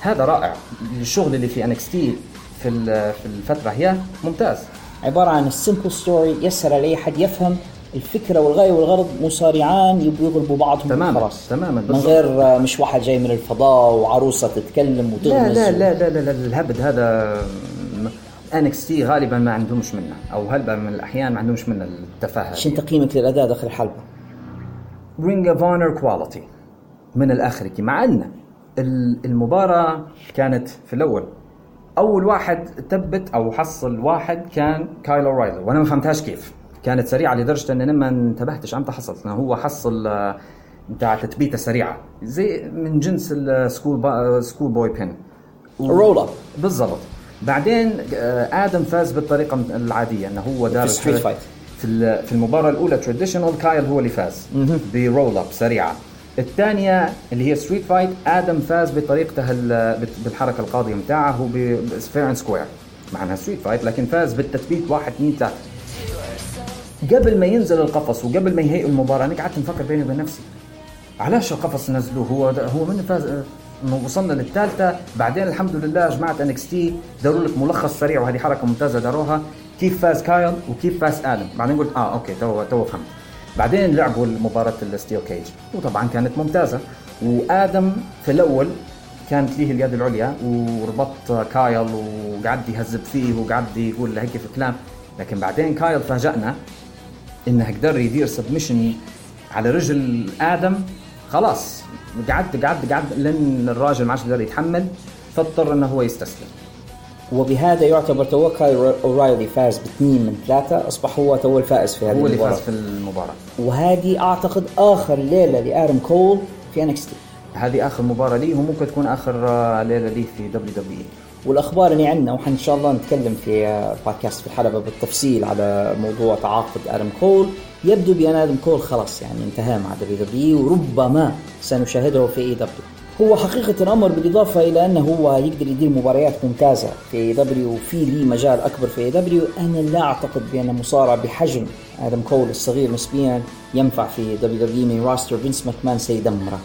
هذا رائع. الشغل اللي في NXT في في الفترة هي ممتاز. عبارة عن ال simple story يسهل على أي حد يفهم الفكرة والغاية والغرض مصارعان يبغوا يغلبوا بعضهم تماما خلاص تماما من غير مش واحد جاي من الفضاء وعروسة تتكلم وتغمز لا لا لا لا, لا, لا الهبد هذا NXT غالبا ما عندهمش منه أو هلبا من الأحيان ما عندهمش منه التفاهة. شنو تقييمك للأداء داخل الحلبة؟ Ring of Honor quality من الآخر مع أن المباراة كانت في الأول. أول واحد ثبت أو حصل واحد كان كايل أورايلي وأنا ما فهمتهاش كيف. كانت سريعة لدرجة اني ما انتبهتش إمتى حصلت هو حصل بتاع تثبيتة سريعة. زي من جنس ال school با school boy بين roll up بالضبط. بعدين آه، آدم فاز بالطريقة العادية إنه هو دار في fight في في المباراة الأولى traditional كايل هو اللي فاز ب roll up سريعة. الثانية اللي هي street fight آدم فاز بطريقته بالحركة القاضية بتاعه and square مع انها street fight لكن فاز بالتثبيت واحد اثنين ثلاثة قبل ما ينزل القفص وقبل ما يهيئوا المباراة أنا قعدت نفكر بيني وبين نفسي علاش القفص نزلوه؟ هو هو من فاز وصلنا للثالثة بعدين الحمد لله جماعة NXT داروا لك ملخص سريع وهذه حركة ممتازة داروها كيف فاز كايل وكيف فاز آدم. بعدين قلت آه okay تو تو فهمت. بعدين لعبوا مباراة ال steel cage وطبعا كانت ممتازة. وآدم في الأول كانت ليه اليد العليا وربط كايل وقعد يهذب فيه وقعد يقول هيك في كلام لكن بعدين كايل فاجأنا إنه قدر يدير submission على رجل آدم خلاص. قعد قعد قعد لين الراجل ما عادش قدر يتحمل فاضطر إنه هو يستسلم. وبهذا يعتبر تو كايل أورايلي فاز باثنين من ثلاثة أصبح هو تو الفائز في هذه هو اللي فاز في المباراة. وهذه أعتقد آخر ليلة لآدم كول في NXT هذه آخر مباراة ليه وممكن تكون آخر ليلة ليه في WWE والأخبار اللي عندنا وحن إن شاء الله نتكلم في بودكاست في الحلبة بالتفصيل على موضوع تعاقد آدم كول. يبدو بأن آدم كول خلاص يعني انتهى مع WWE وربما سنشاهده في AEW هو حقيقة الأمر بالإضافة إلى أنه هو يقدر يدير مباريات ممتازة في AEW وفي لي مجال أكبر في AEW أنا لا أعتقد بأن مصارع بحجم آدم كول الصغير نسبيا ينفع في WWE main roster فينس ماكمان سيدمره.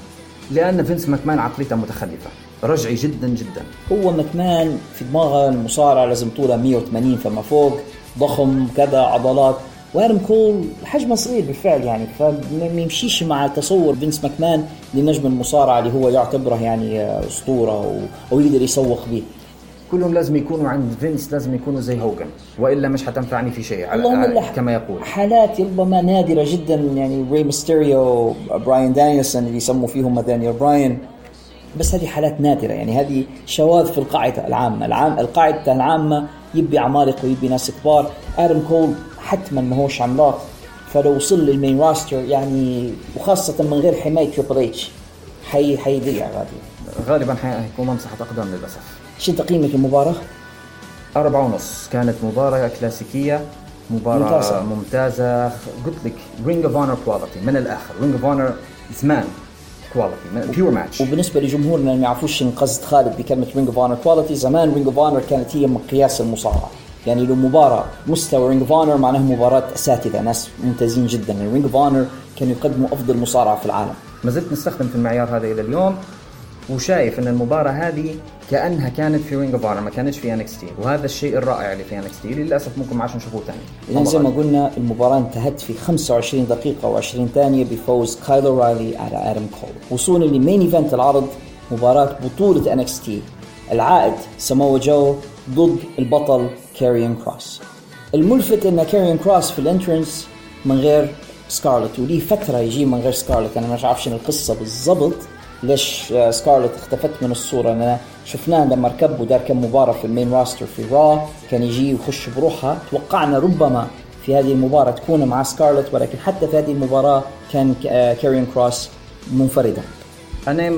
لأن فينس ماكمان عقليته متخلفة. رجعي جدا جدا. هو ماكمان في دماغه المصارع لازم طوله 180 فما فوق ضخم كذا عضلات. وادم كول حجمه صغير بالفعل يعني فما يمشيش مع تصور فينس ماكمان لنجم المصارعة اللي هو يعتبره يعني أسطورة أو يقدر يسوق به. كلهم لازم يكونوا عند فينس لازم يكونوا زي هوجن وإلا مش حتنفعني في شيء على كما يقول. حالات ربما نادرة جدا يعني ري ميستيريو براين دانيلسون اللي يسموا فيهم دانيال براين. بس هذه حالات نادرة. يعني هذه شواذ في القاعدة العامة. العام القاعدة العامة يبي عمالقه ويبي ناس كبار. آدم كول حتما ما هوش عملاق. فلو وصل لل main roster يعني وخاصة من غير حماية Triple H حي حيضيع غالبا غالبا حيكون ممسحة أقدام للأسف. شو تقييمك المباراة؟ أربعة ونص. كانت مباراة كلاسيكية. مباراة ممتازة, ممتازة. قلت لك Ring of Honor quality من الآخر. Ring of Honor زمان quality pure match وبالنسبة لجمهورنا اللي ما يعرفوش قصد خالد بكلمة Ring of Honor quality زمان Ring of Honor كانت هي مقياس المصارعة. يعني لو مباراة مستوى Ring of Honor معناها مباراة أساتذة ناس ممتازين جدا. Ring of Honor كانوا يقدموا أفضل مصارعة في العالم. ما زلت نستخدم في المعيار هذا إلى اليوم وشايف إن المباراة هذه كأنها كانت في Ring of ما كانتش في NXT وهذا الشيء الرائع اللي في NXT للأسف ممكن ما عادش نشوفوه ثاني اذا زي ما قلنا المباراة انتهت في 25 دقيقة و20 ثانية بفوز كايل أورايلي على آدم كول وصولا ل main event العرض؟ مباراة بطولة NXT العائد سمو جو ضد البطل كاريون كروس. الملفت إن كاريون كروس في ال entrance من غير سكارلت وليه فترة يجي من غير سكارلت أنا مش عارف شنو القصة بالضبط. ليش سكارلت اختفت من الصورة؟ انا شفناه لما ركب ودار كم مباراة في ال main roster في Raw كان يجي ويخش بروحها. توقعنا ربما في هذه المباراة تكون مع سكارلت ولكن حتى في هذه المباراة كان كاريون كروس منفردا. أنا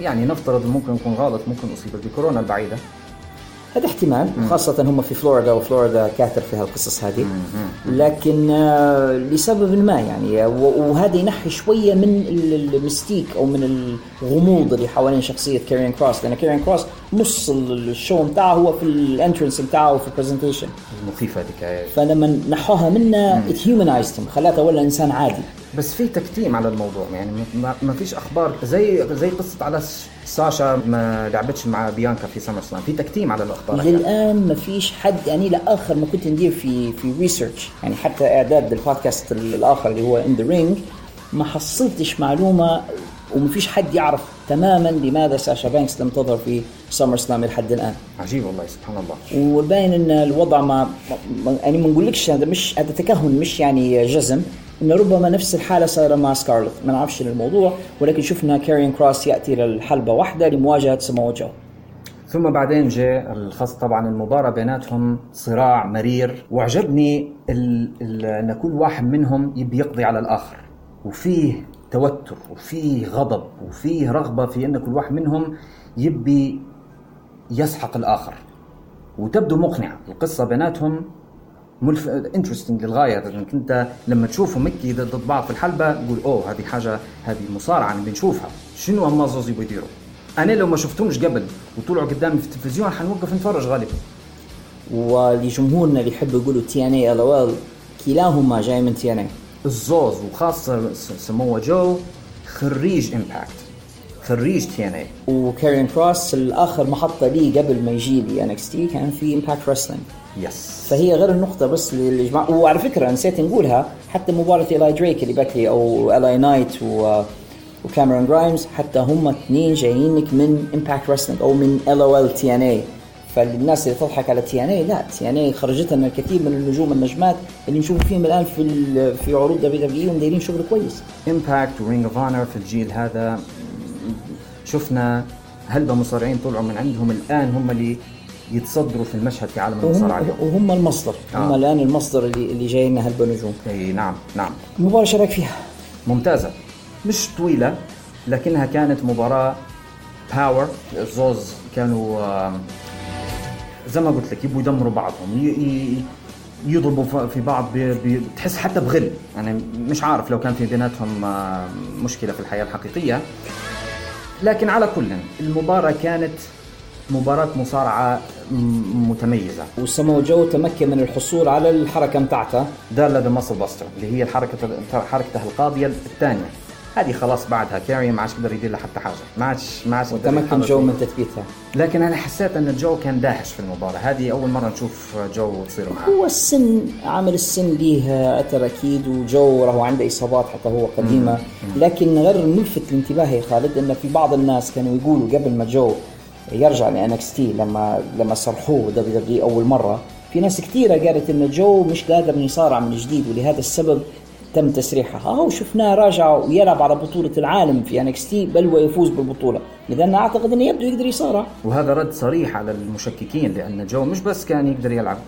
يعني نفترض ممكن يكون غلط ممكن أصيب بكورونا البعيدة. هذا احتمال خاصة هم في فلوريدا وفلوريدا كاثر في هالقصص هذه. لكن آه، لسبب ما يعني وهذا ينحي شوية من ال- ال mystique أو من الغموض اللي حوالين شخصية كارين كروس لأن كارين كروس نص ال- ال show بتاعه هو في ال entrance بتاعه وفي ال presentation المخيفة هذيك. فلما نحوها منا it humanized خلاته ولا إنسان عادي. بس في تكتيم على الموضوع يعني ما, فيش أخبار. زي زي قصة على ساشا ما لعبتش مع بيانكا في SummerSlam في تكتيم على الأخبار. للآن ما فيش حد يعني لاخر ما كنت ندير في في research يعني حتى إعداد البودكاست الآخر اللي هو In The Ring ما حصلتش معلومة وما فيش حد يعرف تماما لماذا ساشا بانكس لم تظهر في SummerSlam لحد الآن. عجيب والله سبحان الله. وباين إن الوضع ما ما- يعني ما نقولكش هذا مش هذا تكهن مش يعني جزم. إن ربما نفس الحالة صايرة مع سكارلت. ما نعرفش الموضوع ولكن شفنا كارين كروس يأتي للحلبة واحدة لمواجهة سمو جو. ثم بعدين جاء الخاص طبعا المباراة بيناتهم صراع مرير. وعجبني إن كل واحد منهم يبي يقضي على الآخر. وفيه توتر وفيه غضب وفيه رغبة في إن كل واحد منهم يبي يسحق الآخر. وتبدو مقنعة القصة بيناتهم ملف interesting للغاية. انك انت لما تشوفهم مكي ضد بعض في الحلبة تقول أوه هذه حاجة هذه مصارعة اللي بنشوفها شنو هم زوز يبغوا يديروا أنا لو ما شفتهمش قبل وطلعوا قدامي في التلفزيون حنوقف نتفرج غالبا. ولجمهورنا اللي يحبوا يقولوا TNA ال كلاهما جاي من TNA الزوز وخاصة س- سمو جو خريج Impact خريج TNA وكاريون كروس الآخر محطة لي قبل ما يجي ل NXT كان في Impact Wrestling yes فهي غير النقطة بس للجماعة وعلى فكرة نسيت نقولها حتى مباراة إيلاي دريك اللي بكري أو إيلاي نايت و وكاميرون جرايمز حتى هم اثنين جايينك من Impact Wrestling أو من ال أو ال TNA فالناس اللي تضحك على TNA لا TNA خرجت لنا الكثير من النجوم النجمات اللي نشوف فيهم الآن في ال- في عروض WWE ودايرين شغل كويس. Impact و Ring of Honor في الجيل هذا شفنا هلبة مصارعين طلعوا من عندهم الآن هم اللي يتصدروا في المشهد في عالم المصارعة وهم, اليوم. وهم المصدر هم آه. الآن المصدر اللي اللي جاي لنا هلبة نجوم. إي نعم نعم. المباراة شو رايك فيها؟ ممتازة. مش طويلة لكنها كانت مباراة power الزوز كانوا زي ما قلت لك يبوا يدمروا بعضهم يضربوا في بعض بتحس حتى بغل. يعني مش عارف لو كان في بيناتهم آم، مشكلة في الحياة الحقيقية. لكن على كل المباراة كانت مباراة مصارعة متميزة. وسمو جو تمكن من الحصول على الحركة متاعته. the Muscle Buster اللي هي الحركة حركته القاضية الثانية. هذه خلاص بعدها كاري ما عادش يقدر يدير لها حتى حاجة. ما عادش ما عادش وتمكن. جو من تثبيتها. لكن أنا حسيت أن جو كان داهش في المباراة. هذه أول مرة نشوف جو تصير معاه هو السن عامل السن ليه أثر أكيد وجو راهو عنده إصابات حتى هو قديمة. لكن غير ملفت الانتباه يا خالد إن في بعض الناس كانوا يقولوا قبل ما جو يرجع ل NXT لما لما صرحوه دبليو دبليو أول مرة في ناس كثيره قالت إن جو مش قادر يصارع من جديد ولهذا السبب تم تسريحه اهو شفناه راجع ويلعب على بطولة العالم في NXT بل ويفوز بالبطولة. اذا أنا أعتقد إنه يبدو يقدر يصارع. وهذا رد صريح على المشككين لأن جو مش بس كان يقدر يلعب.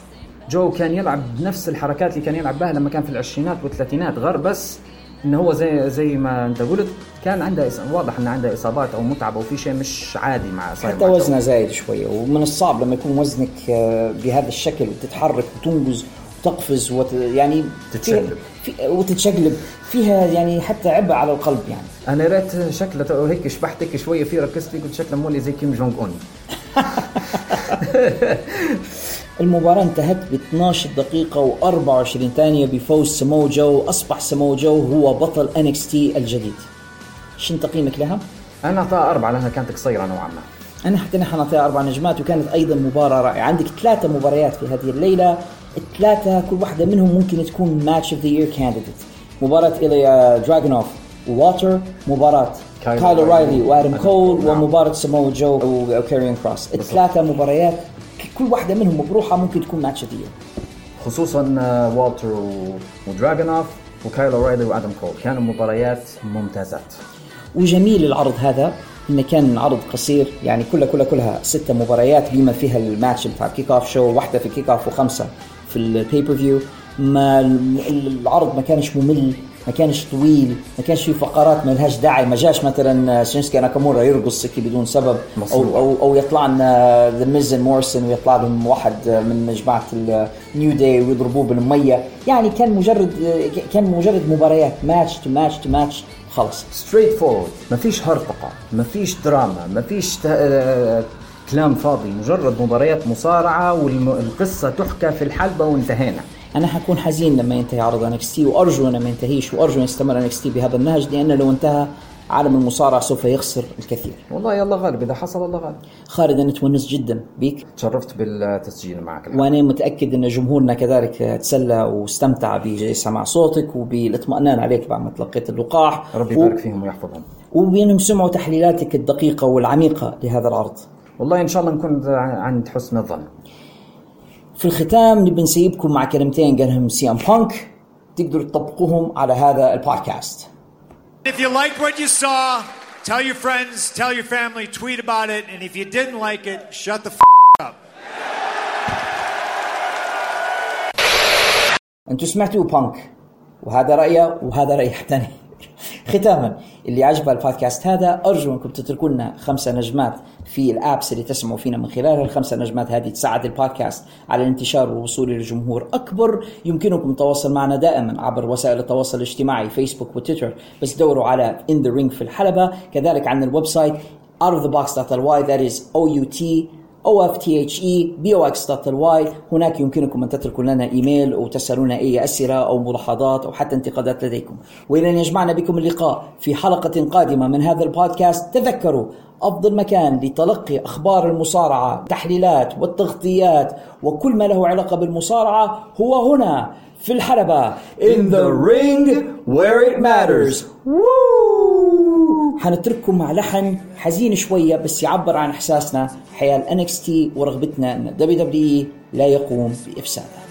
جو كان يلعب بنفس الحركات اللي كان يلعب بها لما كان في العشرينات والثلاثينات غير بس إنه هو زي زي ما أنت قلت كان عنده واضح إنه عنده إصابات أو متعب أو في شيء مش عادي مع صاير حتى. وزنه زايد شوية ومن الصعب لما يكون وزنك آه، بهذا الشكل وتتحرك وتنقز وتقفز وت... يعني تتشقلب. في... وتتشقلب. فيها يعني حتى عبء على القلب يعني. أنا ريت شكله هيك شبحت هيك شوية فيه ركزت فيه قلت شكله مولي زي كيم جونج أون. *laughs* المباراة انتهت ب 12 دقيقة و24 ثانية بفوز سمو جو أصبح سمو جو هو بطل NXT الجديد. شن تقييمك لها؟ أنا اعطاها أربعة لأنها كانت قصيرة نوعا ما. أنا حتى نحن نعطيها أربع نجمات وكانت أيضا مباراة رائعة. عندك ثلاثة مباريات في هذه الليلة. الثلاثة كل واحدة منهم ممكن تكون match of the year candidate مباراة إيليا دراجونوف ووالتر مباراة كايلو رايلي وآدم كول نعم. ومباراة سمو جو وكاريون كروس الثلاثة مباريات كل واحدة منهم بروحها ممكن تكون match of the year خصوصا آه، والتر ودراجونوف وكايلو رايلي وآدم كول. كانوا مباريات ممتازات. وجميل العرض هذا إنه كان عرض قصير يعني كلها كلها كلها ستة مباريات بما فيها الماتش بتاع ال kickoff show واحدة في ال kickoff وخمسة. في ال pay-per-view ما العرض ما كانش ممل ما كانش طويل ما كانش في فقرات ما لهاش داعي ما جاش مثلا شينسوكي ناكامورا يرقص هيك بدون سبب أو أو أو يطلع لنا The Miz and Morrison ويطلع لهم واحد من جماعة ال New Day ويضربوه بالمية. يعني كان مجرد كان مجرد مباريات match to match to match خلص straightforward ما فيش هرطقة ما فيش دراما ما فيش كلام فاضي مجرد مباريات مصارعة والقصة تحكى في الحلبة وانتهينا. أنا حكون حزين لما ينتهي عرض NXT وأرجو انه ما ينتهيش وأرجو أن يستمر NXT بهذا النهج لأنه لو انتهى عالم المصارعة سوف يخسر الكثير. والله الله غالب إذا حصل الله غالب. خالد أنا تونست جدا بيك. تشرفت بالتسجيل معك الحق. وأنا متأكد أن جمهورنا كذلك تسلى واستمتع بسماع صوتك وبالاطمئنان عليك بعد ما تلقيت اللقاح. ربي يبارك و... فيهم ويحفظهم. وبينهم سمعوا تحليلاتك الدقيقة والعميقة لهذا العرض. والله إن شاء الله نكون عند حسن الظن. في الختام نبي نسيبكم مع كلمتين قالهم CM Punk. تقدروا تطبقوهم على هذا البودكاست. If you liked what you saw, tell your friends, tell your family, tweet about it, and if you didn't like it, shut the f up. أنتوا سمعتوا بانك. وهذا رأيه وهذا رأي ثاني ختاما اللي عجبه البودكاست هذا أرجو أنكم تتركوا لنا خمسة نجمات في ال apps اللي تسمعوا فينا من خلالها الخمسه نجمات هذه تساعد البودكاست على الانتشار والوصول لجمهور أكبر. يمكنكم التواصل معنا دائما عبر وسائل التواصل الاجتماعي فيسبوك وتويتر. بس دوروا على in the ring في الحلبة. كذلك عن ال website out of the box.ly that is O U T ofthe.box.ly هناك يمكنكم أن تتركوا لنا إيميل وتسألونا أي أسئلة أو ملاحظات أو حتى انتقادات لديكم. وإلى أن يجمعنا بكم اللقاء في حلقة قادمة من هذا البودكاست تذكروا أفضل مكان لتلقي أخبار المصارعة تحليلات والتغطيات وكل ما له علاقة بالمصارعة هو هنا في الحلبة. In the ring where it matters. حنترككم مع لحن حزين شوية بس يعبر عن إحساسنا حيال NXT ورغبتنا أن WWE لا يقوم بإفسادها.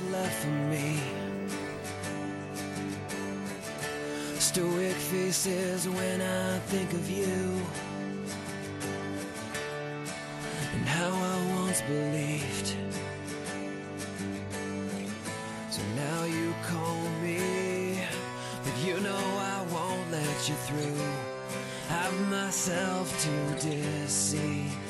Myself to deceive